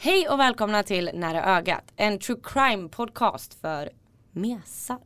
Hej och välkomna till Nära ögat, en true crime podcast för mesar.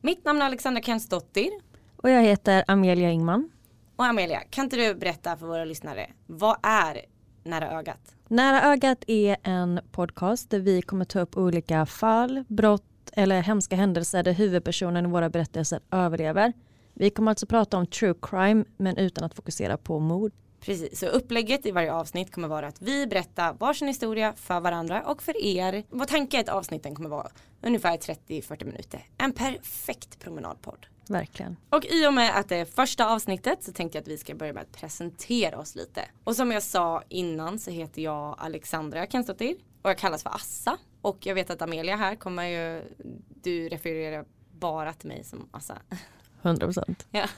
Mitt namn är Alexandra Kensdottir. Och jag heter Amelia Ingman. Och Amelia, kan inte du berätta för våra lyssnare, vad är Nära ögat? Nära ögat är en podcast där vi kommer ta upp olika fall, brott eller hemska händelser där huvudpersonen i våra berättelser överlever. Vi kommer alltså prata om true crime men utan att fokusera på mord. Precis, så upplägget i varje avsnitt kommer vara att vi berättar varsin historia för varandra och för er. Vår tanke är att avsnitten kommer vara ungefär 30-40 minuter. En perfekt promenadpodd. Verkligen. Och i och med att det är första avsnittet så tänkte jag att vi ska börja med att presentera oss lite. Och som jag sa innan så heter jag Alexandra Kensdottir och jag kallas för Assa. Och jag vet att Amelia här kommer ju, du refererar bara till mig som Assa. 100 procent. Ja.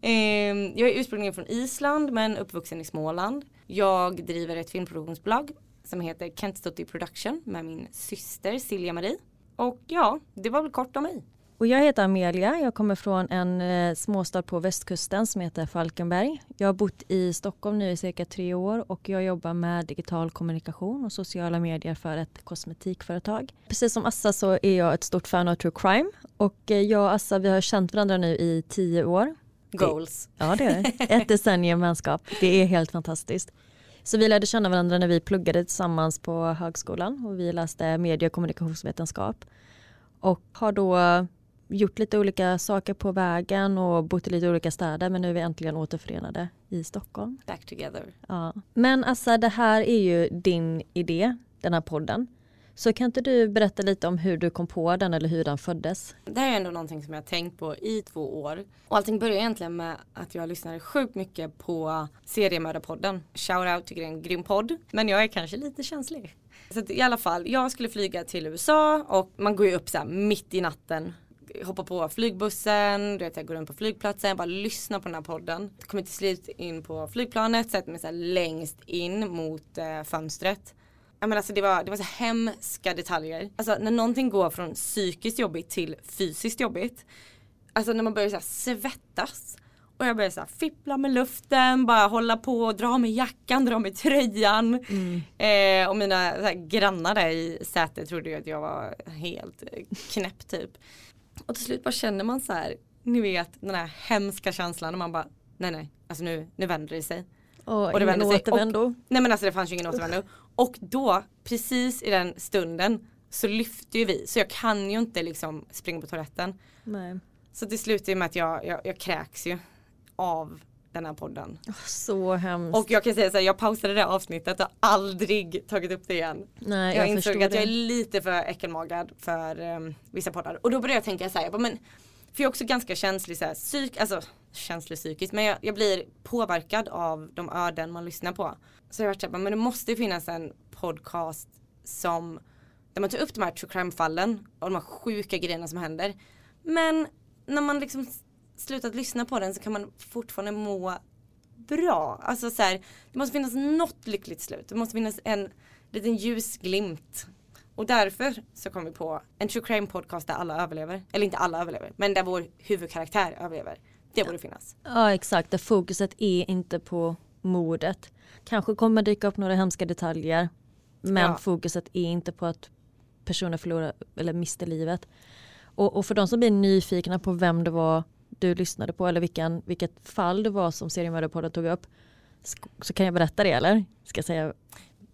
Ehm, jag är ursprungligen från Island men uppvuxen i Småland. Jag driver ett filmproduktionsbolag som heter Kent Kentstottir Production med min syster Silja Marie. Och ja, det var väl kort om mig. Och jag heter Amelia. Jag kommer från en eh, småstad på västkusten som heter Falkenberg. Jag har bott i Stockholm nu i cirka tre år och jag jobbar med digital kommunikation och sociala medier för ett kosmetikföretag. Precis som Assa så är jag ett stort fan av true crime och eh, jag och Assa vi har känt varandra nu i tio år. Goals. Ja det är det. Ett decennium vänskap. Det är helt fantastiskt. Så vi lärde känna varandra när vi pluggade tillsammans på högskolan och vi läste medie och kommunikationsvetenskap. Och har då gjort lite olika saker på vägen och bott i lite olika städer men nu är vi äntligen återförenade i Stockholm. Back together. Ja. Men Assa, det här är ju din idé, den här podden. Så kan inte du berätta lite om hur du kom på den eller hur den föddes? Det här är ändå någonting som jag har tänkt på i två år. Och allting började egentligen med att jag lyssnade sjukt mycket på Seriemördarpodden. Shoutout, tycker det är en grym podd. Men jag är kanske lite känslig. Så i alla fall, jag skulle flyga till USA och man går ju upp så här mitt i natten hoppar på flygbussen, du vet, jag går runt på flygplatsen, bara lyssnar på den här podden. Kommer till slut in på flygplanet, sätter mig så längst in mot eh, fönstret. Jag menar, alltså det, var, det var så hemska detaljer. Alltså när någonting går från psykiskt jobbigt till fysiskt jobbigt. Alltså när man börjar så svettas. Och jag börjar så fippla med luften, bara hålla på, dra med jackan, dra med tröjan. Mm. Eh, och mina här, grannar där i sätet trodde ju att jag var helt knäpp typ. Och till slut bara känner man så här, ni vet den här hemska känslan och man bara nej nej, alltså nu, nu vänder det sig. Och, och det ingen återvändo. Och, nej men alltså det fanns ju ingen återvändo. Och då, precis i den stunden så lyfte ju vi. Så jag kan ju inte liksom springa på toaletten. Nej. Så det slutar ju med att jag, jag, jag kräks ju av den här podden. Så hemskt. Och jag kan säga så här, jag pausade det avsnittet och aldrig tagit upp det igen. Nej, jag, jag insåg att det. jag är lite för äckelmagad för um, vissa poddar. Och då började jag tänka så här, jag bara, men för jag är också ganska känslig så här, psyk, alltså känslig psykiskt, men jag, jag, blir påverkad av de öden man lyssnar på. Så jag har varit såhär, men det måste finnas en podcast som där man tar upp de här true crime fallen och de här sjuka grejerna som händer. Men när man liksom slutat lyssna på den så kan man fortfarande må bra. Alltså så här, det måste finnas något lyckligt slut. Det måste finnas en liten ljusglimt. Och därför så kom vi på en true crime podcast där alla överlever. Eller inte alla överlever, men där vår huvudkaraktär överlever. Det borde finnas. Ja exakt, där fokuset är inte på mordet. Kanske kommer dyka upp några hemska detaljer. Men Ja. fokuset är inte på att personer förlorar eller mister livet. Och, och för de som blir nyfikna på vem det var du lyssnade på eller vilken, vilket fall det var som seriemördarpodden tog upp. Så kan jag berätta det eller? Ska säga?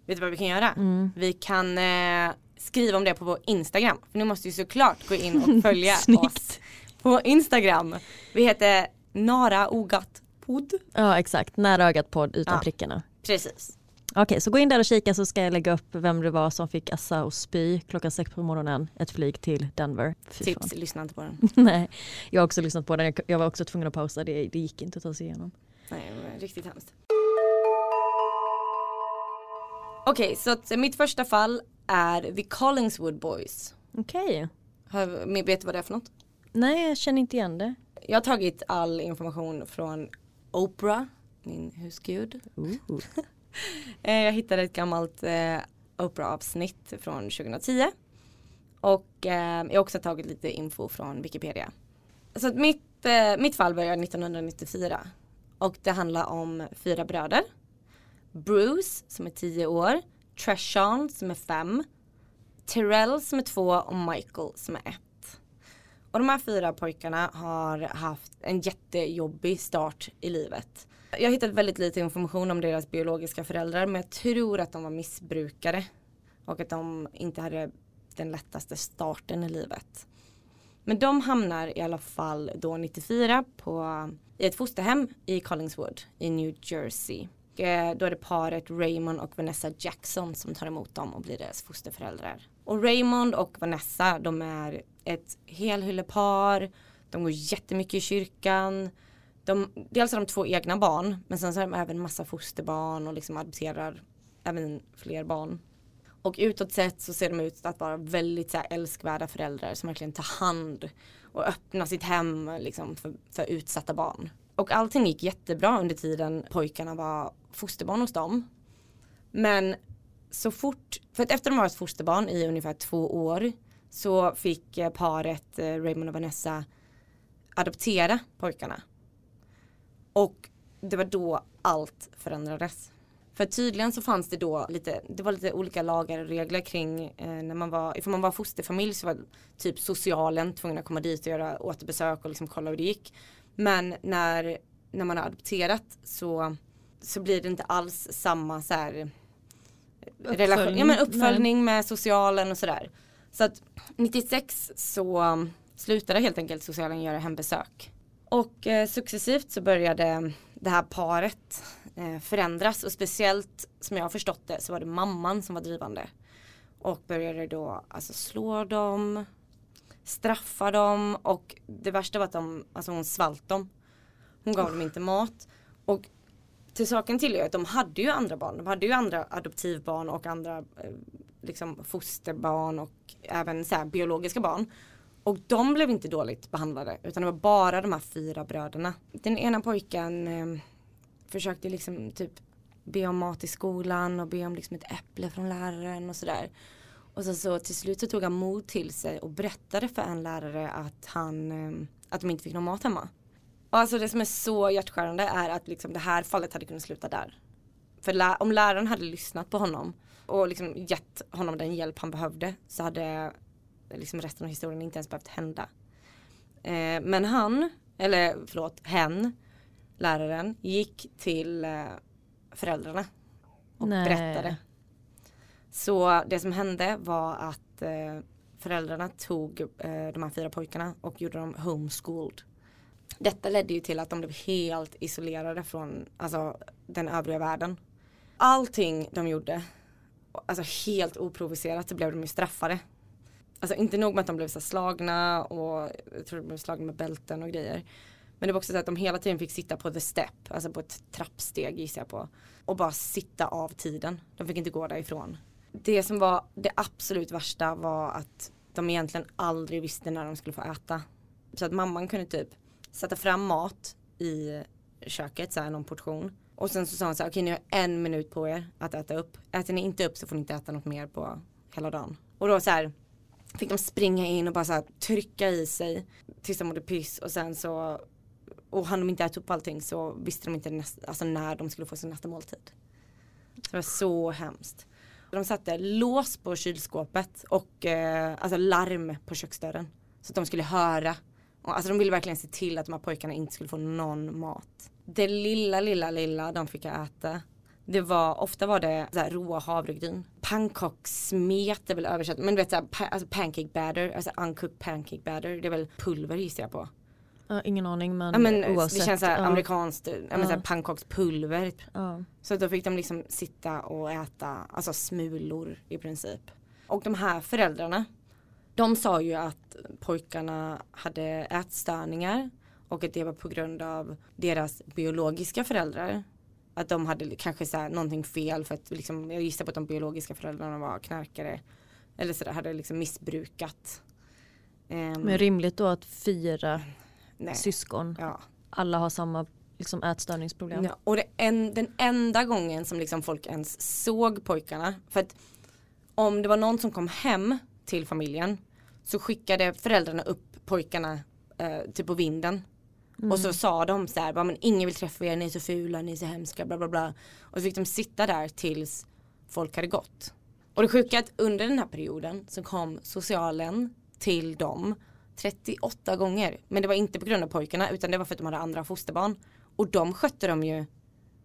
Vet du vad vi kan göra? Vi kan eh, skriva om det på vår Instagram. För ni måste ju såklart gå in och följa oss på Instagram. Vi heter Nara Ogat Podd. Ja exakt, nära ögat podd utan Ja. prickarna. Precis. Okej, så gå in där och kika så ska jag lägga upp vem det var som fick assa och spy klockan sex på morgonen. Ett flyg till Denver. Fy fan. Tips, lyssna inte på den. Nej, jag har också lyssnat på den. Jag- var också tvungen att pausa. Det, det gick inte att ta sig igenom. Nej, det var riktigt hemskt. Okej, så att mitt första fall är The Collingswood Boys. Okej. Men Vet du vad det är för något? Nej, jag känner inte igen det. Jag har tagit all information från Oprah, min husgud. Eh, jag hittade ett gammalt eh, Oprah-avsnitt från 2010. Och eh, jag har också tagit lite info från Wikipedia. Så att mitt, eh, mitt fall börjar 1994. Och det handlar om fyra bröder. Bruce som är 10 år. Treshawn som är 5. Terrell som är 2 och Michael som är 1. Och de här fyra pojkarna har haft en jättejobbig start i livet. Jag har hittat väldigt lite information om deras biologiska föräldrar men jag tror att de var missbrukare. Och att de inte hade den lättaste starten i livet. Men de hamnar i alla fall då 94 på, i ett fosterhem i Collingswood i New Jersey. Och, eh, Då är det paret Raymond och Vanessa Jackson som tar emot dem och blir deras fosterföräldrar. Och Raymond och Vanessa de är ett helhyllepar. De går jättemycket i kyrkan. De, dels har de två egna barn men sen så har de även massa fosterbarn och liksom adopterar även fler barn. Och utåt sett så ser de ut att vara väldigt så här, älskvärda föräldrar som verkligen tar hand och öppnar sitt hem liksom, för, för utsatta barn. Och allting gick jättebra under tiden pojkarna var fosterbarn hos dem. Men så fort, för att efter de varit fosterbarn i ungefär två år så fick eh, paret eh, Raymond och Vanessa adoptera pojkarna. Och det var då allt förändrades. För tydligen så fanns det då lite, det var lite olika lagar och regler kring eh, när man var, ifall man var fosterfamilj så var typ socialen tvungen att komma dit och göra återbesök och liksom kolla hur det gick. Men när, när man har adopterat så, så blir det inte alls samma så här relation, ja, men uppföljning med socialen och sådär. Så att 96 så slutade helt enkelt socialen göra hembesök. Och eh, successivt så började det här paret eh, förändras och speciellt som jag har förstått det så var det mamman som var drivande. Och började då alltså slå dem, straffa dem och det värsta var att de, alltså hon svalt dem. Hon gav dem inte mat. Och till saken till är att de hade ju andra barn. De hade ju andra adoptivbarn och andra eh, liksom fosterbarn och även så här, biologiska barn. Och de blev inte dåligt behandlade utan det var bara de här fyra bröderna. Den ena pojken eh, försökte liksom typ be om mat i skolan och be om liksom ett äpple från läraren och sådär. Och så, så till slut så tog han mod till sig och berättade för en lärare att han, eh, att de inte fick någon mat hemma. Och alltså det som är så hjärtskärande är att liksom det här fallet hade kunnat sluta där. För lä- om läraren hade lyssnat på honom och liksom gett honom den hjälp han behövde så hade liksom resten av historien inte ens behövt hända. Eh, men han, eller förlåt, hen, läraren, gick till eh, föräldrarna och Nej. berättade. Så det som hände var att eh, föräldrarna tog eh, de här fyra pojkarna och gjorde dem homeschooled. Detta ledde ju till att de blev helt isolerade från alltså, den övriga världen. Allting de gjorde, alltså helt oprovocerat så blev de ju straffade. Alltså inte nog med att de blev så slagna och jag tror de blev slagna med bälten och grejer. Men det var också så att de hela tiden fick sitta på the step, alltså på ett trappsteg gissar jag på. Och bara sitta av tiden. De fick inte gå därifrån. Det som var det absolut värsta var att de egentligen aldrig visste när de skulle få äta. Så att mamman kunde typ sätta fram mat i köket, så här någon portion. Och sen så sa hon så här, okej ni har en minut på er att äta upp. Äter ni inte upp så får ni inte äta något mer på hela dagen. Och då så här fick de springa in och bara så här trycka i sig tills de mådde piss och sen så och hann de inte äta upp allting så visste de inte nästa, alltså när de skulle få sin nästa måltid. Det var så hemskt. De satte lås på kylskåpet och eh, alltså larm på köksdörren. Så att de skulle höra. Och, alltså de ville verkligen se till att de här pojkarna inte skulle få någon mat. Det lilla, lilla, lilla de fick äta. Det var, ofta var det så här, råa havregryn. Pannkakssmet är väl översatt, men du vet såhär, pa alltså pancake batter, alltså uncooked pancake batter, det är väl pulver gissar jag på. Ja, ingen aning men, Ja men oavsett. det känns såhär ja. amerikanskt, ja. men Ja. såhär pannkakspulver. Ja. Så då fick de liksom sitta och äta, alltså smulor i princip. Och de här föräldrarna, de sa ju att pojkarna hade ätstörningar och att det var på grund av deras biologiska föräldrar. Att de hade kanske så här någonting fel för att liksom, jag gissar på att de biologiska föräldrarna var knarkare. Eller sådär, hade liksom missbrukat. Ehm, Men rimligt då att fyra nej. syskon, Ja. alla har samma liksom, ätstörningsproblem. Ja, och en, den enda gången som liksom folk ens såg pojkarna. För att om det var någon som kom hem till familjen så skickade föräldrarna upp pojkarna eh, typ på vinden. Och så sa de så här, "Bara, men ingen vill träffa er, ni är så fula, ni är så hemska, bla bla bla. Och så fick de sitta där tills folk hade gått. Och det sjuka är att under den här perioden så kom socialen till dem 38 gånger. Men det var inte på grund av pojkarna utan det var för att de hade andra fosterbarn. Och de skötte de ju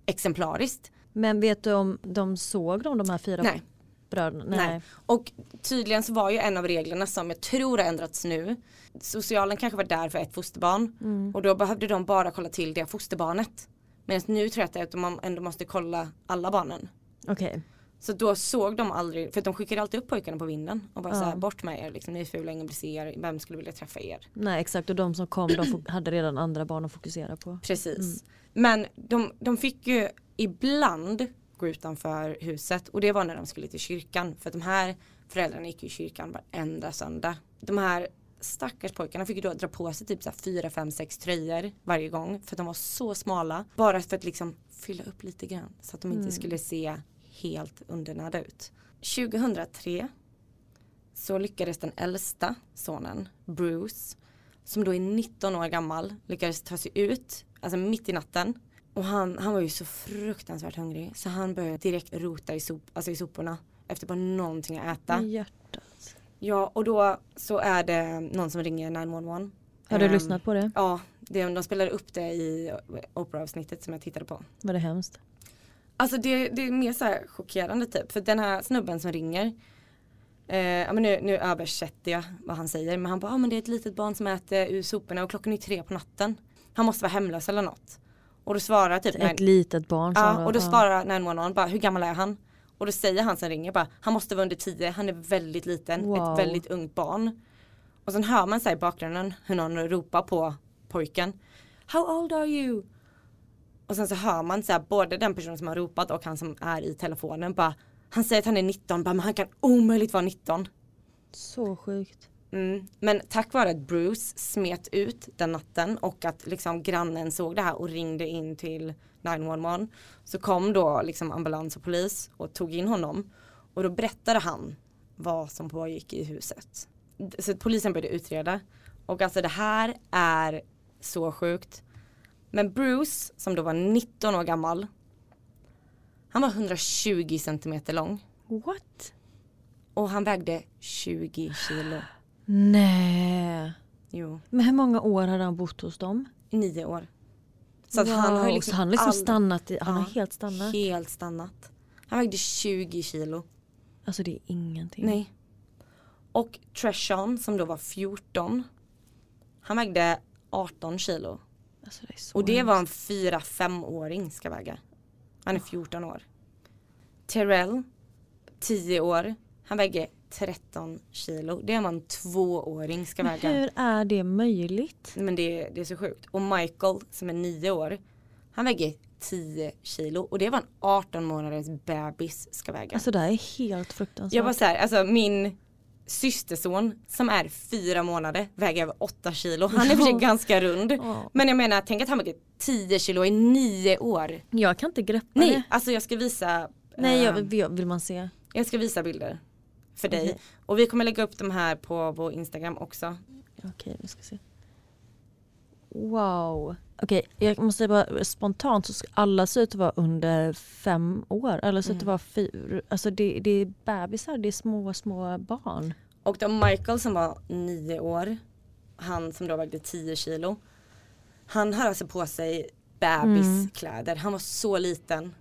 exemplariskt. Men vet du om de såg de, de här fyra Nej. Bröderna? Nej. Och tydligen så var ju en av reglerna som jag tror har ändrats nu. Socialen kanske var där för ett fosterbarn. Och då behövde de bara kolla till det fosterbarnet. Medan nu tror jag att det är att de ändå måste kolla alla barnen. Okej. Så då såg de aldrig, för de skickade alltid upp pojkarna på vinden och bara så här, bort med er, liksom, ni är fula, ingen vill se er, vem skulle vilja träffa er? Nej exakt och de som kom de hade redan andra barn att fokusera på. Precis. Men de, de fick ju ibland gå utanför huset och det var när de skulle till kyrkan. För att de här föräldrarna gick i kyrkan varenda söndag. De här stackars pojkarna fick ju då dra på sig typ så här 4, 5, 6 tröjor varje gång. För att de var så smala. Bara för att liksom fylla upp lite grann. Så att de inte skulle se helt undernärda ut. 2003 så lyckades den äldsta sonen, Bruce, som då är 19 år gammal, lyckades ta sig ut, alltså mitt i natten. Och han, han var ju så fruktansvärt hungrig så han började direkt rota i, sop, alltså i soporna efter bara någonting att äta. Hjärtat. Ja och då så är det någon som ringer 911. Har du Ehm, lyssnat på det? Ja, det, de spelade upp det i Oprah-avsnittet som jag tittade på. Var det hemskt? Alltså det, det är mer så här chockerande typ. För den här snubben som ringer. Eh, ja, men nu, nu översätter jag vad han säger. Men han bara, ah, men det är ett litet barn som äter ur soporna och klockan är tre på natten. Han måste vara hemlös eller något. Och då svarar typ Ett litet barn Ja och då svarar 911 bara hur gammal är han? Och då säger han som ringer bara han måste vara under 10, han är väldigt liten, Wow. ett väldigt ungt barn. Och sen hör man här i bakgrunden hur någon ropar på pojken. How old are you? Och sen så hör man så här, både den personen som har ropat och han som är i telefonen bara Han säger att han är 19, bara, men han kan omöjligt vara 19. Så sjukt. Mm. Men tack vare att Bruce smet ut den natten och att liksom grannen såg det här och ringde in till 911 så kom då liksom ambulans och polis och tog in honom och då berättade han vad som pågick i huset. Så polisen började utreda och alltså det här är så sjukt. Men Bruce som då var 19 år gammal han var 120 centimeter lång What? och han vägde 20 kilo. Nej. Jo. Men hur många år hade han bott hos dem? nio år. Så att han har Wow, liksom, så han har liksom all- stannat, i, han har Ja, helt stannat. Helt stannat. Han vägde 20 kilo. Alltså det är ingenting. Nej. Och Treshon som då var 14. Han vägde 18 kilo. Alltså det Och det var en 4-5-åring ska väga. Han är 14 år. Terrell, 10 år. Han väger 13 kilo. Det är en tvååring ska Men väga. hur är det möjligt? Men det, det är så sjukt. Och Michael som är nio år, han väger 10 kilo och det vad en 18 månaders bebis ska väga. Alltså det här är helt fruktansvärt. jag var så här, alltså min systerson som är fyra månader väger över 8 kilo. Han är för sig ganska rund. Ja. Men jag menar, tänk att han väger 10 kilo i nio år. Jag kan inte greppa Nej, det. alltså jag ska visa Nej, jag, vill, vill man se. jag ska visa bilder för dig. Okej. Och vi kommer lägga upp de här på vår Instagram också. Okej, vi ska se. Wow. Okej, jag måste bara spontant så alla se ut att vara under fem år. Eller så ut att Mm. vara fyra. Alltså det, det är bebisar, det är små, små barn. Och då Michael som var nio år, han som då vägde 10 kilo. Han har alltså på sig bebiskläder. Han var så liten.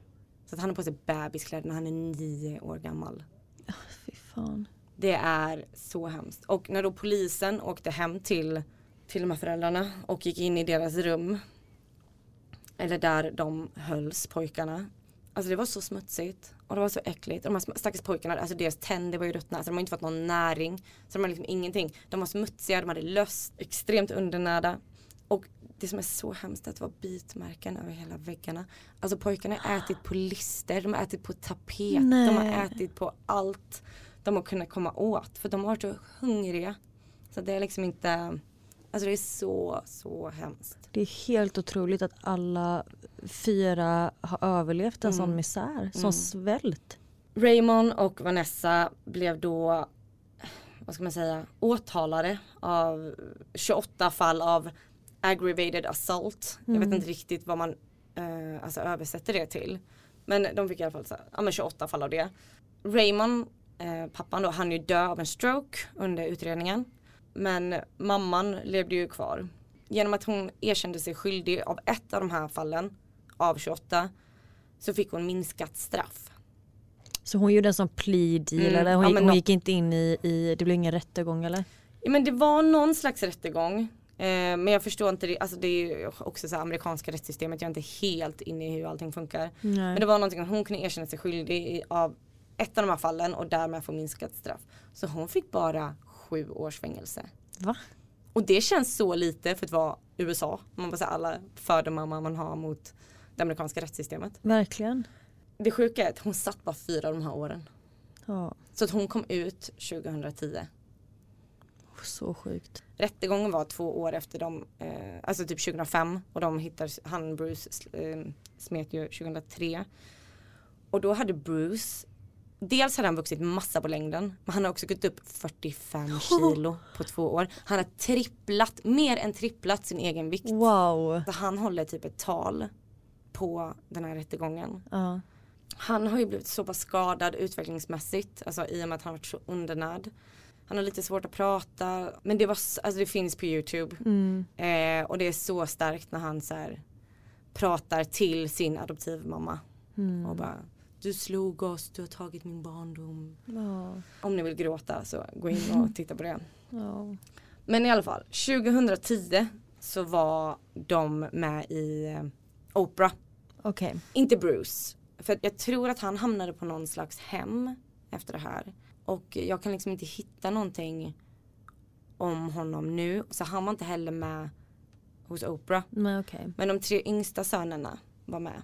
Så att han har på sig bebiskläder när han är nio år gammal. Fan. Det är så hemskt. Och när då polisen åkte hem till, till de här föräldrarna och gick in i deras rum. Eller där de hölls, pojkarna. Alltså det var så smutsigt. Och det var så äckligt. Och de här stackars pojkarna, alltså deras tänder var ju ruttna. Så de har inte fått någon näring. Så de har liksom ingenting. De var smutsiga, de hade löst, extremt undernärda. Och det som är så hemskt är att det var bitmärken över hela väggarna. Alltså pojkarna har ätit på lister, de har ätit på tapet, de har Nej. ätit på allt de har kunnat komma åt. För de har varit så hungriga. Så det är liksom inte, alltså det är så, så hemskt. Det är helt otroligt att alla fyra har överlevt en sån misär. Sån svält. Raymond och Vanessa blev då, vad ska man säga, åtalade av 28 fall av aggravated assault. Jag vet inte riktigt vad man eh, alltså översätter det till. Men de fick i alla fall så ja, men 28 fall av det. Raymond, eh, pappan då, han är ju död av en stroke under utredningen. Men mamman levde ju kvar. Genom att hon erkände sig skyldig av ett av de här fallen av 28 så fick hon minskat straff. Så hon gjorde en sån plea deal Mm, eller hon, ja, hon nå- gick inte in i, i, det blev ingen rättegång eller? Ja, men det var någon slags rättegång. Eh, men jag förstår inte, det, alltså det är också så amerikanska rättssystemet, jag är inte helt inne i hur allting funkar. Men det var någonting hon kunde erkänna sig skyldig av ett av de här fallen och därmed få minskat straff. Så hon fick bara sju års fängelse. Va? Och det känns så lite för att vara USA. Man bara säga alla fördomar man har mot det amerikanska rättssystemet. Verkligen. Det sjuka är att hon satt bara fyra av de här åren. Ja, Så att hon kom ut 2010. så sjukt. Rättegången var två år efter de, eh, alltså typ 2005 och de hittar, han Bruce eh, smet ju 2003. Och då hade Bruce, dels hade han vuxit massa på längden, men han har också gått upp 45 kilo på två år. Han har tripplat, mer än tripplat sin egen vikt. Wow. Så han håller typ ett tal på den här rättegången. Ja. Han har ju blivit så pass skadad utvecklingsmässigt, alltså i och med att han har varit så undernärd. Han har lite svårt att prata, men det var, alltså det finns på YouTube. Eh, och det är så starkt när han så här pratar till sin adoptivmamma. Och bara, du slog oss, du har tagit min barndom. Ja. Om ni vill gråta så gå in och titta på det. Ja. Men i alla fall, 2010 så var de med i eh, Oprah. Okej. Inte Bruce. För jag tror att han hamnade på någon slags hem efter det här. Och jag kan liksom inte hitta någonting om honom nu. Så han var inte heller med hos Oprah. Men okej. Men de tre yngsta sönerna var med.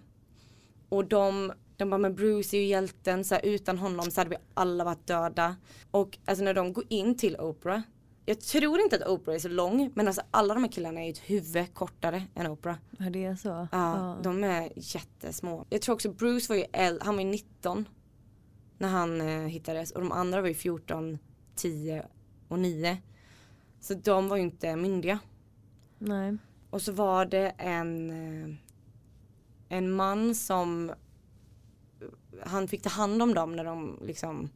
Och de, de bara, men Bruce är ju hjälten, så här, utan honom så hade vi alla varit döda. Och alltså när de går in till Oprah, jag tror inte att Oprah är så lång, men alltså alla de här killarna är ju ett huvud kortare än Oprah. Ja, det är så. Ja, de är jättesmå. Jag tror också Bruce var ju äldre, han var ju 19 när han eh, hittades och de andra var ju 14, 10 och 9. Så de var ju inte myndiga. Nej. Och så var det en, eh, en man som han fick ta hand om dem när de liksom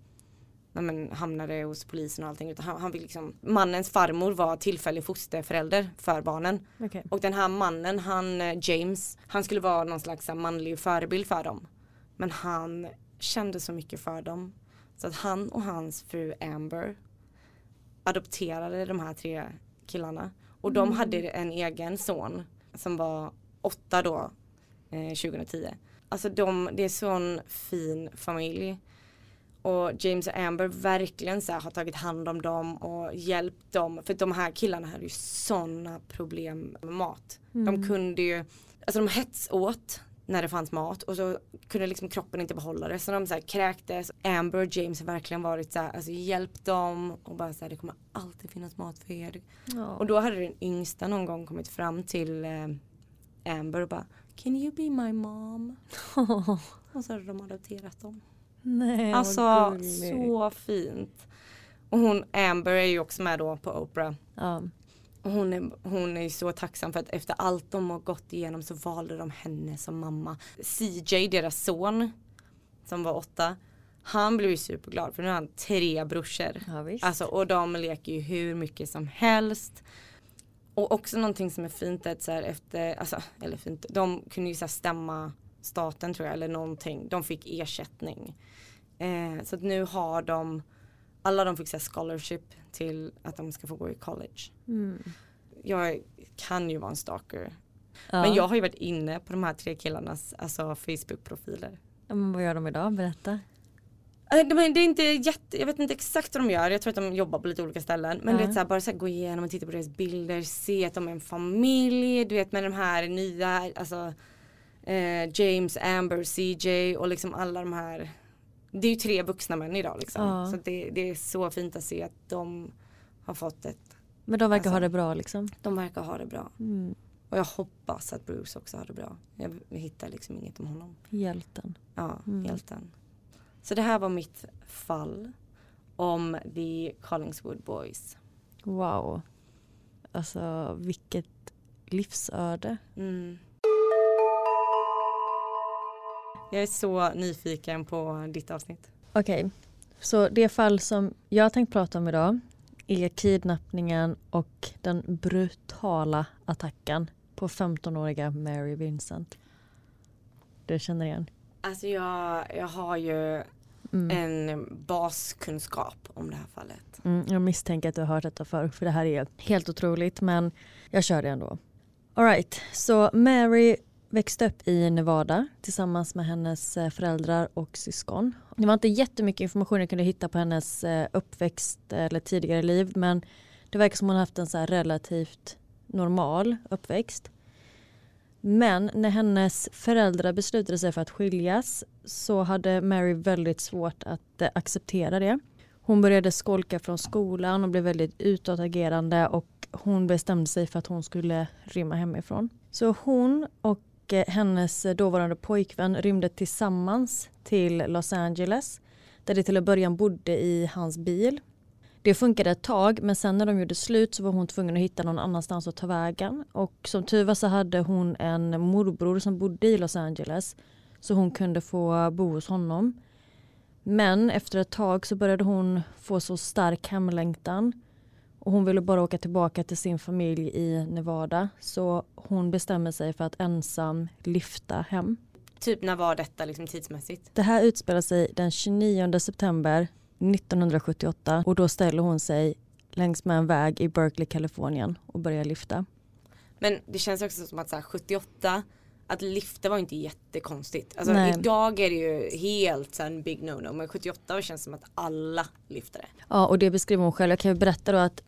ja, men, hamnade hos polisen och allting. Utan han, han fick liksom, mannens farmor var tillfällig fosterförälder för barnen. Okej. Och den här mannen, han eh, James, han skulle vara någon slags manlig förebild för dem. Men han kände så mycket för dem. Så att han och hans fru Amber adopterade de här tre killarna. Och de hade en egen son som var åtta då, eh, 2010. Alltså de, det är sån fin familj. och James och Amber verkligen så har tagit hand om dem och hjälpt dem. För de här killarna hade ju sådana problem med mat. De kunde ju, alltså de hetsåt när det fanns mat och så kunde liksom kroppen inte behålla det. Så de så här kräktes. Amber och James har verkligen varit så här, alltså hjälpt dem och bara så här, det kommer alltid finnas mat för er. Ja. Och då hade den yngsta någon gång kommit fram till eh, Amber och bara Can you be my mom? Och så hade de adopterat dem. Nej, Alltså så fint. Och hon Amber är ju också med då på Oprah. Ja. Och hon är, hon är ju så tacksam för att efter allt de har gått igenom så valde de henne som mamma. CJ, deras son, som var åtta, han blev ju superglad för nu har han tre brorsor. Ja, visst. Alltså, och de leker ju hur mycket som helst. Och också någonting som är fint är att så här efter, alltså, eller fint, de kunde ju så här stämma staten tror jag eller någonting. De fick ersättning. Eh, så att nu har de, alla de fick så scholarship till att de ska få gå i college. Mm. Jag kan ju vara en stalker. Ja. Men jag har ju varit inne på de här tre killarnas alltså, Facebook-profiler. Men vad gör de idag? Berätta. Eh, De är, det är inte jätte, jag vet inte exakt vad de gör. Jag tror att de jobbar på lite olika ställen. Men Ja. du vet så här, bara så här, gå igenom och titta på deras bilder. Se att de är en familj. Du vet med de här nya, alltså eh, James, Amber, CJ och liksom alla de här. Det är ju tre vuxna män idag liksom. Ja. Så det, det är så fint att se att de har fått ett, Men de verkar Alltså- ha det bra liksom. de verkar ha det bra. Mm. Och jag hoppas att Bruce också har det bra. Jag hittar liksom inget om honom. Hjälten. Ja, Mm. hjälten. Så det här var mitt fall om The Collingswood Boys. Wow. Alltså vilket livsöde. Mm. Jag är så nyfiken på ditt avsnitt. Okej, så det fall som jag tänkt prata om idag är kidnappningen och den brutala attacken på 15-åriga Mary Vincent. Du känner igen? Alltså jag, jag har ju Mm. en baskunskap om det här fallet. Mm, jag misstänker att du har hört detta förr för det här är helt otroligt men jag kör det ändå. Alright, så Mary växte upp i Nevada tillsammans med hennes eh, föräldrar och syskon. Det var inte jättemycket information jag kunde hitta på hennes eh, uppväxt eller tidigare liv men det verkar som hon haft en så relativt normal uppväxt. Men när hennes föräldrar beslutade sig för att skiljas så hade Mary väldigt svårt att eh, acceptera det. Hon började skolka från skolan och blev väldigt utåtagerande och hon bestämde sig för att hon skulle rymma hemifrån. Så hon och eh, hennes dåvarande pojkvän rymde tillsammans till Los Angeles där de till en början bodde i hans bil. Det funkade ett tag men sen när de gjorde slut så var hon tvungen att hitta någon annanstans att ta vägen. Och som tur var så hade hon en morbror som bodde i Los Angeles så hon kunde få bo hos honom. Men efter ett tag så började hon få så stark hemlängtan och hon ville bara åka tillbaka till sin familj i Nevada så hon bestämmer sig för att ensam lyfta hem. Typ när var detta liksom tidsmässigt? Det här utspelar sig den 29 september 1978 och då ställer hon sig längs med en väg i Berkeley, Kalifornien och börjar lyfta. Men det känns också som att så här, 78 att lyfta var inte jättekonstigt. Alltså Nej. idag är det ju helt så här, en big no-no men 78 känns som att alla lyfter det. Ja och det beskriver hon själv. Jag kan ju berätta då att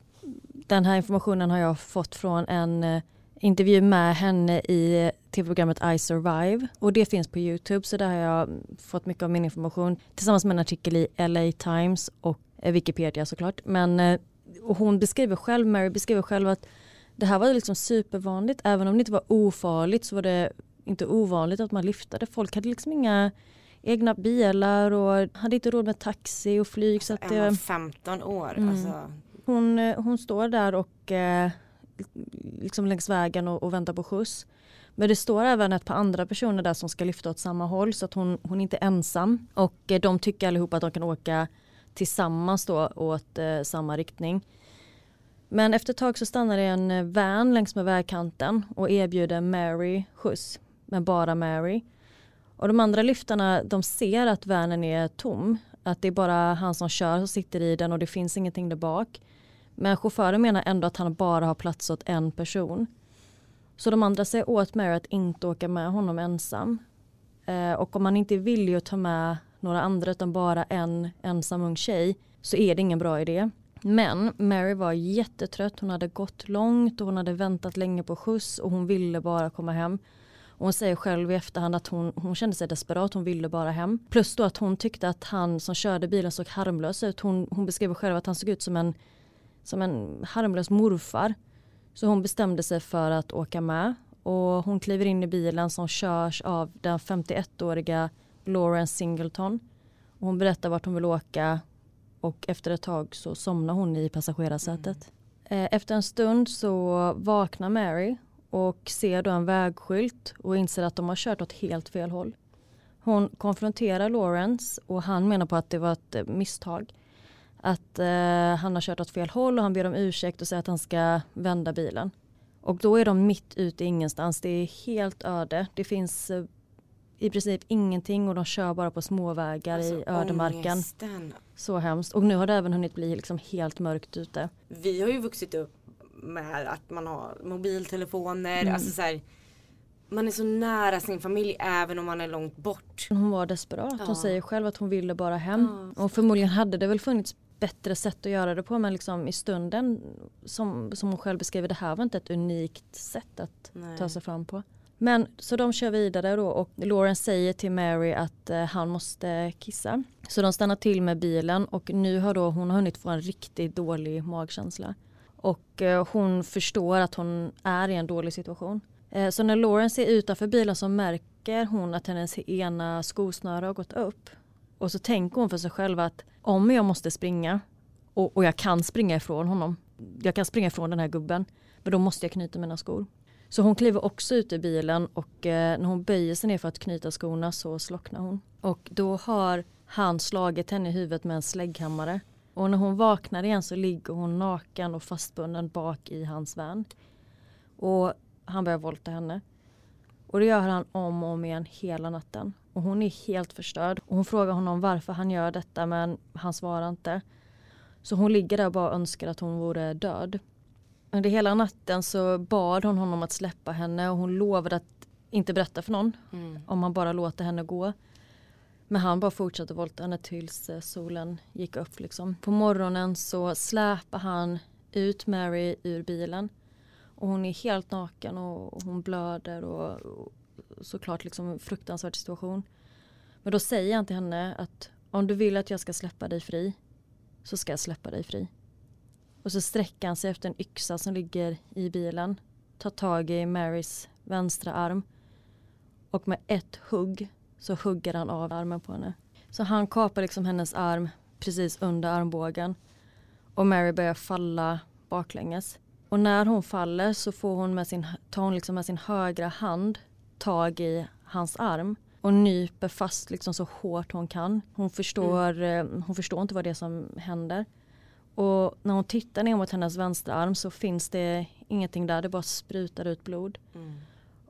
den här informationen har jag fått från en eh, intervju med henne i tv-programmet I Survive och det finns på Youtube så där har jag fått mycket av min information tillsammans med en artikel i LA Times och eh, Wikipedia såklart. Men eh, och hon beskriver själv, Mary beskriver själv att det här var liksom supervanligt. Även om det inte var ofarligt så var det inte ovanligt att man lyftade. Folk hade liksom inga egna bilar och hade inte råd med taxi och flyg. Så att det, 15 år Mm. alltså. hon, eh, hon står där och eh, liksom längs vägen och, och väntar på skjuts. Men det står även ett par andra personer där som ska lyfta åt samma håll så att hon, hon är inte ensam. Och eh, de tycker allihopa att de kan åka tillsammans då åt eh, samma riktning. Men efter ett tag så stannar det en eh, van längs med vägkanten och erbjuder Mary skjuts. Men bara Mary. Och de andra lyftarna de ser att vanen är tom. Att det är bara han som kör som sitter i den och det finns ingenting där bak. Men chauffören menar ändå att han bara har plats åt en person. Så de andra säger åt Mary att inte åka med honom ensam. Eh, och om man inte är villig att ta med några andra utan bara en ensam ung tjej så är det ingen bra idé. Men Mary var jättetrött, hon hade gått långt och hon hade väntat länge på skjuts och hon ville bara komma hem. Och hon säger själv i efterhand att hon, hon kände sig desperat, hon ville bara hem. Plus då att hon tyckte att han som körde bilen såg harmlös ut. Hon, hon beskrev själv att han såg ut som en, som en harmlös morfar. Så hon bestämde sig för att åka med och hon kliver in i bilen som körs av den 51-åriga Lawrence Singleton. Hon berättar vart hon vill åka och efter ett tag så somnar hon i passagerarsätet. Mm. Efter en stund så vaknar Mary och ser då en vägskylt och inser att de har kört åt helt fel håll. Hon konfronterar Lawrence och han menar på att det var ett eh, misstag. Att eh, han har kört åt fel håll och han ber om ursäkt och säger att han ska vända bilen. Och då är de mitt ute i ingenstans. Det är helt öde. Det finns eh, i princip ingenting och de kör bara på småvägar alltså, i ödemarken. Ångesten. Så hemskt. Och nu har det även hunnit bli liksom helt mörkt ute. Vi har ju vuxit upp med att man har mobiltelefoner. Mm. Alltså så här, man är så nära sin familj även om man är långt bort. Hon var desperat. Ja. Hon säger själv att hon ville bara hem. Ja. Och förmodligen hade det väl funnits bättre sätt att göra det på men liksom i stunden som, som hon själv beskriver det här var inte ett unikt sätt att Nej. ta sig fram på. Men så de kör vidare då och Lauren säger till Mary att eh, han måste kissa. Så de stannar till med bilen och nu har då hon hunnit få en riktigt dålig magkänsla. Och eh, hon förstår att hon är i en dålig situation. Eh, så när Lauren ser utanför bilen så märker hon att hennes ena skosnöre har gått upp. Och så tänker hon för sig själv att om jag måste springa och, och jag kan springa ifrån honom. Jag kan springa ifrån den här gubben. Men då måste jag knyta mina skor. Så hon kliver också ut ur bilen och eh, när hon böjer sig ner för att knyta skorna så slocknar hon. Och då har han slagit henne i huvudet med en slägghammare. Och när hon vaknar igen så ligger hon naken och fastbunden bak i hans van. Och han börjar våldta henne. Och det gör han om och om igen hela natten. Och hon är helt förstörd. Och hon frågar honom varför han gör detta men han svarar inte. Så hon ligger där och bara önskar att hon vore död. Under hela natten så bad hon honom att släppa henne och hon lovade att inte berätta för någon. Mm. Om han bara låter henne gå. Men han bara fortsatte våldta henne tills eh, solen gick upp. Liksom. På morgonen så släpar han ut Mary ur bilen. Och hon är helt naken och hon blöder och, och såklart liksom en fruktansvärd situation. Men då säger han till henne att om du vill att jag ska släppa dig fri så ska jag släppa dig fri. Och så sträcker han sig efter en yxa som ligger i bilen. Tar tag i Marys vänstra arm. Och med ett hugg så hugger han av armen på henne. Så han kapar liksom hennes arm precis under armbågen. Och Mary börjar falla baklänges. Och när hon faller så får hon med sin, tar hon liksom med sin högra hand tag i hans arm och nyper fast liksom så hårt hon kan. Hon förstår, mm. Hon förstår inte vad det är som händer. Och när hon tittar ner mot hennes vänstra arm så finns det ingenting där, det bara sprutar ut blod. Mm.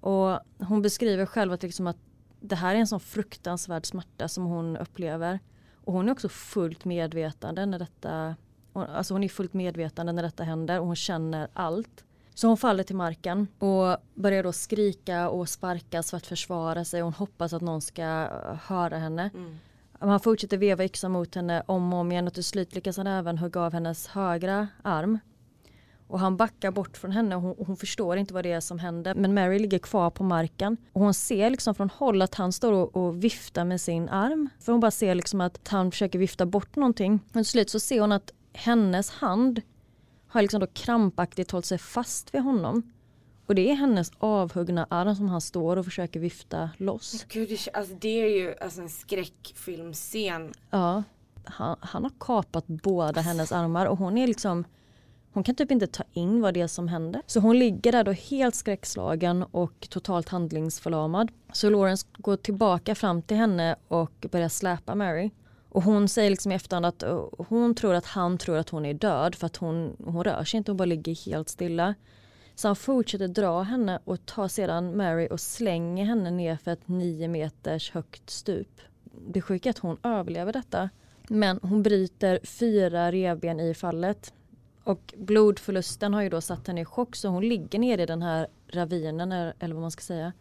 Och hon beskriver själv att, liksom att det här är en sån fruktansvärd smärta som hon upplever. Och hon är också fullt medvetande när detta, alltså hon är fullt medvetande när detta händer och hon känner allt. Så hon faller till marken och börjar då skrika och sparkas för att försvara sig. Hon hoppas att någon ska höra henne. Mm. Han fortsätter veva yxan mot henne om och om igen och till slut lyckas han även hugga av hennes högra arm. Och han backar bort från henne och hon, hon, förstår inte vad det är som händer. Men Mary ligger kvar på marken och hon ser liksom från håll att han står och, och viftar med sin arm. För hon bara ser liksom att han försöker vifta bort någonting. Men till slut så ser hon att hennes hand har liksom då krampaktigt hållit sig fast vid honom. Och det är hennes avhuggna arm som han står och försöker vifta loss. Gud, det, alltså det är ju alltså en skräckfilmscen. Ja. Han, han har kapat båda hennes armar och hon är liksom hon kan typ inte ta in vad det är som händer. Så hon ligger där då helt skräckslagen och totalt handlingsförlamad. Så Lawrence går tillbaka fram till henne och börjar släpa Mary. Och hon säger liksom i efterhand att eh, hon tror att han tror att hon är död för att hon, hon rör sig inte, hon bara ligger helt stilla. Så han fortsätter dra henne och tar sedan Mary och slänger henne ner för ett nio meters högt stup. Det sjuka är att hon överlever detta. Men hon bryter fyra revben i fallet. Och blodförlusten har ju då satt henne i chock så hon ligger nere i den här ravinen eller vad man ska säga.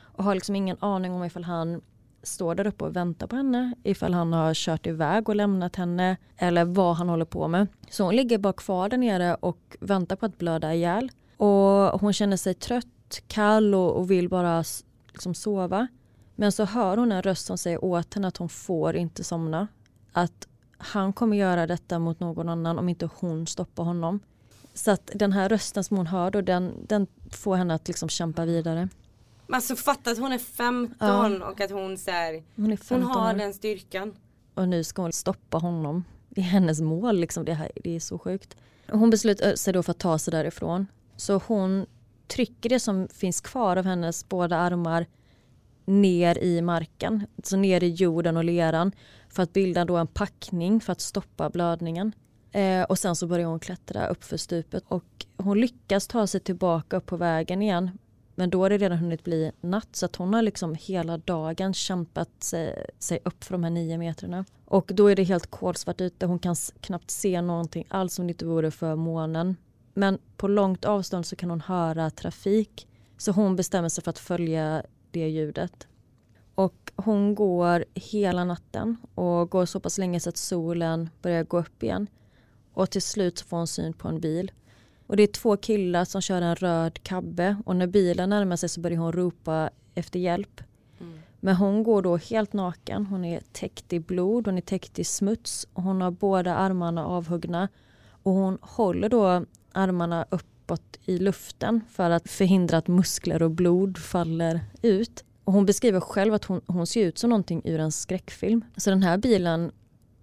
Och har liksom ingen aning om ifall han står där uppe och väntar på henne ifall han har kört iväg och lämnat henne eller vad han håller på med. Så hon ligger bara kvar där nere och väntar på att blöda ihjäl. Och hon känner sig trött, kall och, och vill bara liksom sova. Men så hör hon en röst som säger åt henne att hon får inte somna. Att han kommer göra detta mot någon annan om inte hon stoppar honom. Så att den här rösten som hon hör då, den, den får henne att liksom kämpa vidare. Alltså fatta att hon är 15 ja. och att hon, så här, hon, hon, har den styrkan. Och nu ska hon stoppa honom. Det är hennes mål liksom. Det, här, det är så sjukt. Hon beslutar sig då för att ta sig därifrån. Så hon trycker det som finns kvar av hennes båda armar ner i marken, alltså ner i jorden och leran för att bilda då en packning för att stoppa blödningen. Eh, och sen så börjar hon klättra upp för stupet och hon lyckas ta sig tillbaka upp på vägen igen. Men då har det redan hunnit bli natt så att hon har liksom hela dagen kämpat sig, sig upp för de här nio metrarna. Och då är det helt kolsvart ute, hon kan knappt se någonting alls om det inte vore för månen. Men på långt avstånd så kan hon höra trafik. Så hon bestämmer sig för att följa det ljudet. Och hon går hela natten och går så pass länge så att solen börjar gå upp igen. Och till slut får hon syn på en bil. Och det är två killar som kör en röd kabbe och när bilen närmar sig så börjar hon ropa efter hjälp. Mm. Men hon går då helt naken. Hon är täckt i blod, hon är täckt i smuts och hon har båda armarna avhuggna. Och hon håller då armarna uppåt i luften för att förhindra att muskler och blod faller ut. Och hon beskriver själv att hon, hon ser ut som någonting ur en skräckfilm. Så den här bilen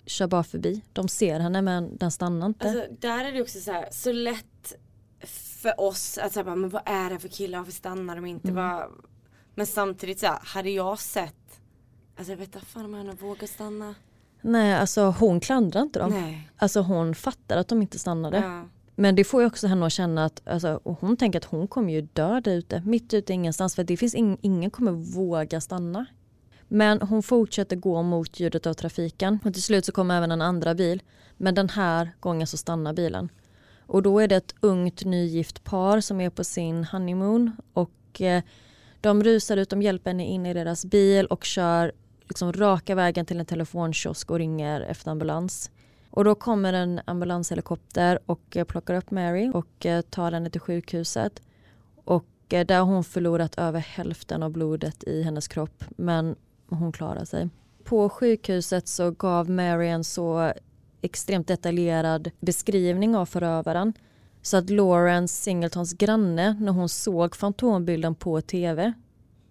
kör bara förbi. De ser henne men den stannar inte. Alltså, där är det också så här, så lätt för oss att säga men vad är det för killar, varför stannar de inte? Mm. Men samtidigt så här, hade jag sett, alltså jag vet inte fan om jag vågar stanna. Nej alltså hon klandrar inte dem. Nej. Alltså hon fattar att de inte stannade. Ja. Men det får ju också henne att känna att alltså, hon tänker att hon kommer ju dö där ute, mitt ute ingenstans för det finns ing, ingen kommer våga stanna. Men hon fortsätter gå mot ljudet av trafiken och till slut så kommer även en andra bil. Men den här gången så stannar bilen. Och då är det ett ungt nygift par som är på sin honeymoon och eh, de rusar ut, de hjälper henne in i deras bil och kör liksom raka vägen till en telefonkiosk och ringer efter ambulans. Och då kommer en ambulanshelikopter och eh, plockar upp Mary och eh, tar henne till sjukhuset. Och eh, där har hon förlorat över hälften av blodet i hennes kropp men hon klarar sig. På sjukhuset så gav Mary en så extremt detaljerad beskrivning av förövaren så att Lawrence Singletons granne när hon såg fantombilden på tv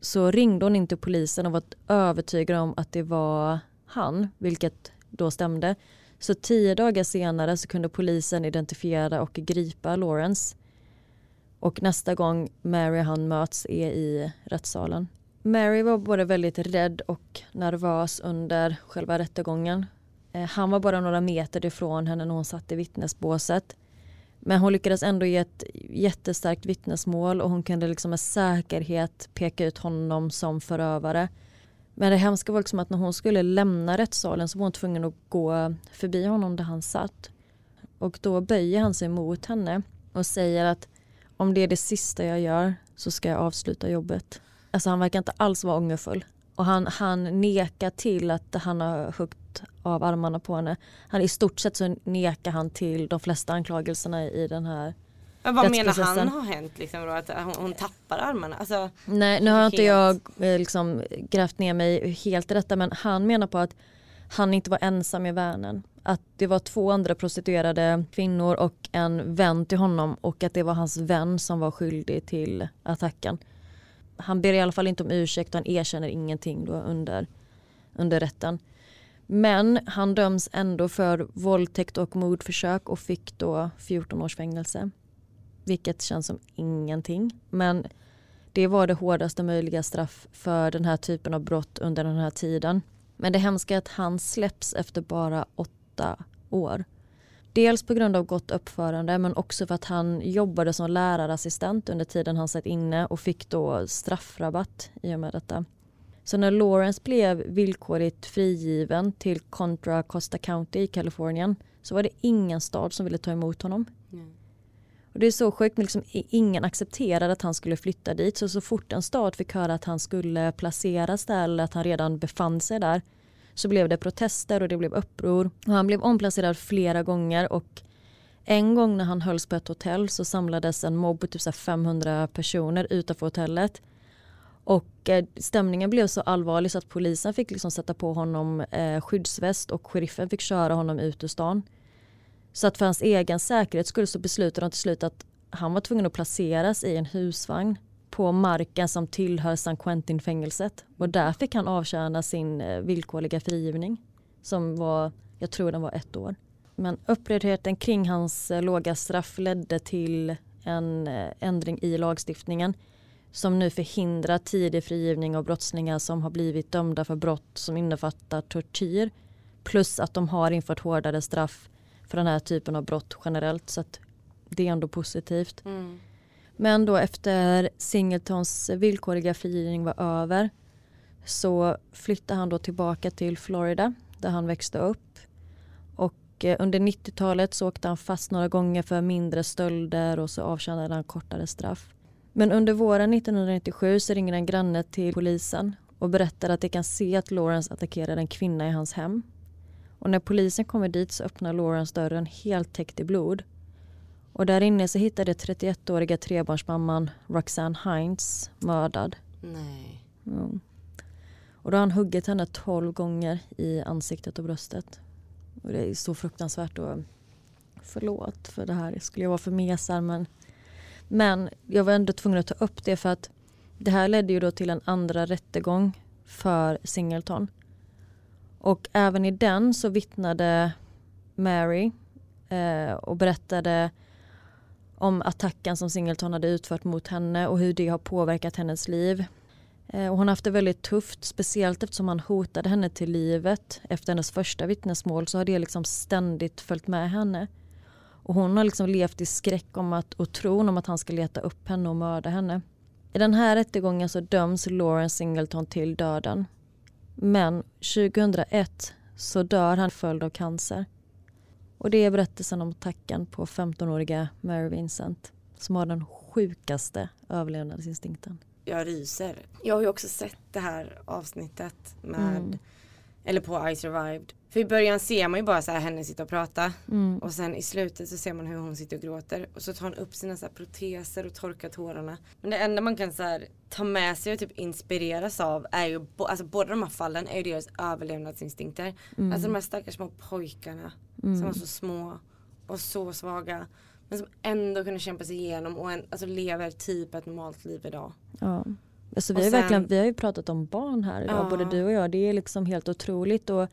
så ringde hon inte polisen och var övertygad om att det var han, vilket då stämde. Så tio dagar senare så kunde polisen identifiera och gripa Lawrence. Och nästa gång Mary och han möts är i rättssalen. Mary var både väldigt rädd och nervös under själva rättegången. Eh, han var bara några meter ifrån henne när hon satt i vittnesbåset. Men hon lyckades ändå ge ett jättestarkt vittnesmål och hon kunde liksom med säkerhet peka ut honom som förövare. Men det hemska var liksom att när hon skulle lämna rättssalen så var hon tvungen att gå förbi honom där han satt. Och då böjer han sig mot henne och säger att om det är det sista jag gör så ska jag avsluta jobbet. Alltså han verkar inte alls vara ångerfull. Och han, han nekar till att han har huggit av armarna på henne. Han, I stort sett så nekar han till de flesta anklagelserna i den här men vad menar han har hänt liksom då? Att hon, hon tappar armarna? Alltså, Nej nu har inte jag eh, liksom grävt ner mig helt i detta men han menar på att han inte var ensam i värnen. Att det var två andra prostituerade kvinnor och en vän till honom och att det var hans vän som var skyldig till attacken. Han ber i alla fall inte om ursäkt och han erkänner ingenting då under, under rätten. Men han döms ändå för våldtäkt och mordförsök och fick då 14 års fängelse. Vilket känns som ingenting. Men det var det hårdaste möjliga straff för den här typen av brott under den här tiden. Men det hemska är att han släpps efter bara åtta år. Dels på grund av gott uppförande men också för att han jobbade som lärarassistent under tiden han satt inne och fick då straffrabatt i och med detta. Så när Lawrence blev villkorligt frigiven till Contra Costa County i Kalifornien så var det ingen stad som ville ta emot honom. Mm. Och det är så sjukt, men liksom ingen accepterade att han skulle flytta dit. Så så fort en stad fick höra att han skulle placeras där eller att han redan befann sig där så blev det protester och det blev uppror. Och han blev omplacerad flera gånger och en gång när han hölls på ett hotell så samlades en mobb på typ 500 personer utanför hotellet. Och eh, stämningen blev så allvarlig så att polisen fick liksom sätta på honom eh, skyddsväst och sheriffen fick köra honom ut ur stan. Så att för hans egen säkerhet skulle så beslutade de till slut att han var tvungen att placeras i en husvagn på marken som tillhör San Quentin-fängelset. Och där fick han avtjäna sin eh, villkorliga frigivning. Som var, jag tror den var ett år. Men upprördheten kring hans eh, låga straff ledde till en eh, ändring i lagstiftningen som nu förhindrar tidig frigivning av brottslingar som har blivit dömda för brott som innefattar tortyr. Plus att de har infört hårdare straff för den här typen av brott generellt. Så att det är ändå positivt. Mm. Men då efter Singletons villkorliga frigivning var över så flyttade han då tillbaka till Florida där han växte upp. Och eh, under 90-talet så åkte han fast några gånger för mindre stölder och så avtjänade han kortare straff. Men under våren 1997 så ringer en granne till polisen och berättar att de kan se att Lawrence attackerade en kvinna i hans hem. Och när polisen kommer dit så öppnar Lawrence dörren helt täckt i blod. Och där inne så hittade 31-åriga trebarnsmamman Roxanne Hines mördad. Nej. Mm. Och då har han huggit henne 12 gånger i ansiktet och bröstet. Och det är så fruktansvärt och förlåt för det här skulle jag vara för mesar men men jag var ändå tvungen att ta upp det för att det här ledde ju då till en andra rättegång för Singleton. Och även i den så vittnade Mary eh, och berättade om attacken som Singleton hade utfört mot henne och hur det har påverkat hennes liv. Eh, och hon har haft det väldigt tufft, speciellt eftersom han hotade henne till livet. Efter hennes första vittnesmål så har det liksom ständigt följt med henne. Och hon har liksom levt i skräck om att, och tron om att han ska leta upp henne och mörda henne. I den här rättegången så döms Lauren Singleton till döden. Men 2001 så dör han följd av cancer. Och det är berättelsen om attacken på 15-åriga Mary Vincent som har den sjukaste överlevnadsinstinkten. Jag ryser. Jag har ju också sett det här avsnittet med mm. eller på I survived för i början ser man ju bara så här henne sitta och prata mm. och sen i slutet så ser man hur hon sitter och gråter och så tar hon upp sina så proteser och torkar tårarna. Men det enda man kan så här, ta med sig och typ inspireras av är ju, alltså båda de här fallen är ju deras överlevnadsinstinkter. Mm. Alltså de här stackars små pojkarna mm. som var så små och så svaga. Men som ändå kunde kämpa sig igenom och en, alltså lever typ ett normalt liv idag. Ja. Alltså vi, har sen, verkligen, vi har ju pratat om barn här idag, ja. både du och jag. Det är liksom helt otroligt. Och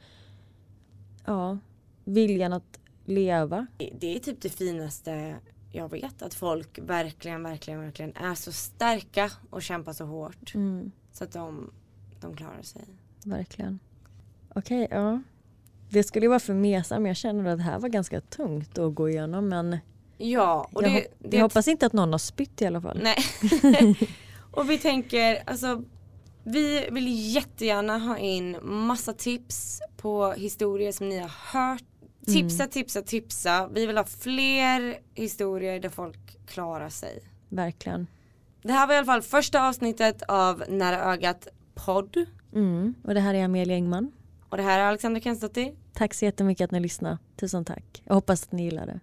ja, viljan att leva. Det är typ det finaste jag vet. Att folk verkligen, verkligen, verkligen är så starka och kämpar så hårt. Mm. Så att de, de klarar sig. Verkligen. Okej, okay, ja. Det skulle ju vara för mesar men jag känner att det här var ganska tungt att gå igenom men Ja, och jag, det, det jag hoppas inte att någon har spytt i alla fall. Nej. och vi tänker, alltså vi vill jättegärna ha in massa tips på historier som ni har hört. Tipsa, mm. tipsa, tipsa. Vi vill ha fler historier där folk klarar sig. Verkligen. Det här var i alla fall första avsnittet av Nära ögat podd. Mm. Och det här är Amelia Engman. Och det här är Alexandra Kensdottir. Tack så jättemycket att ni lyssnade. Tusen tack. Jag hoppas att ni gillar det.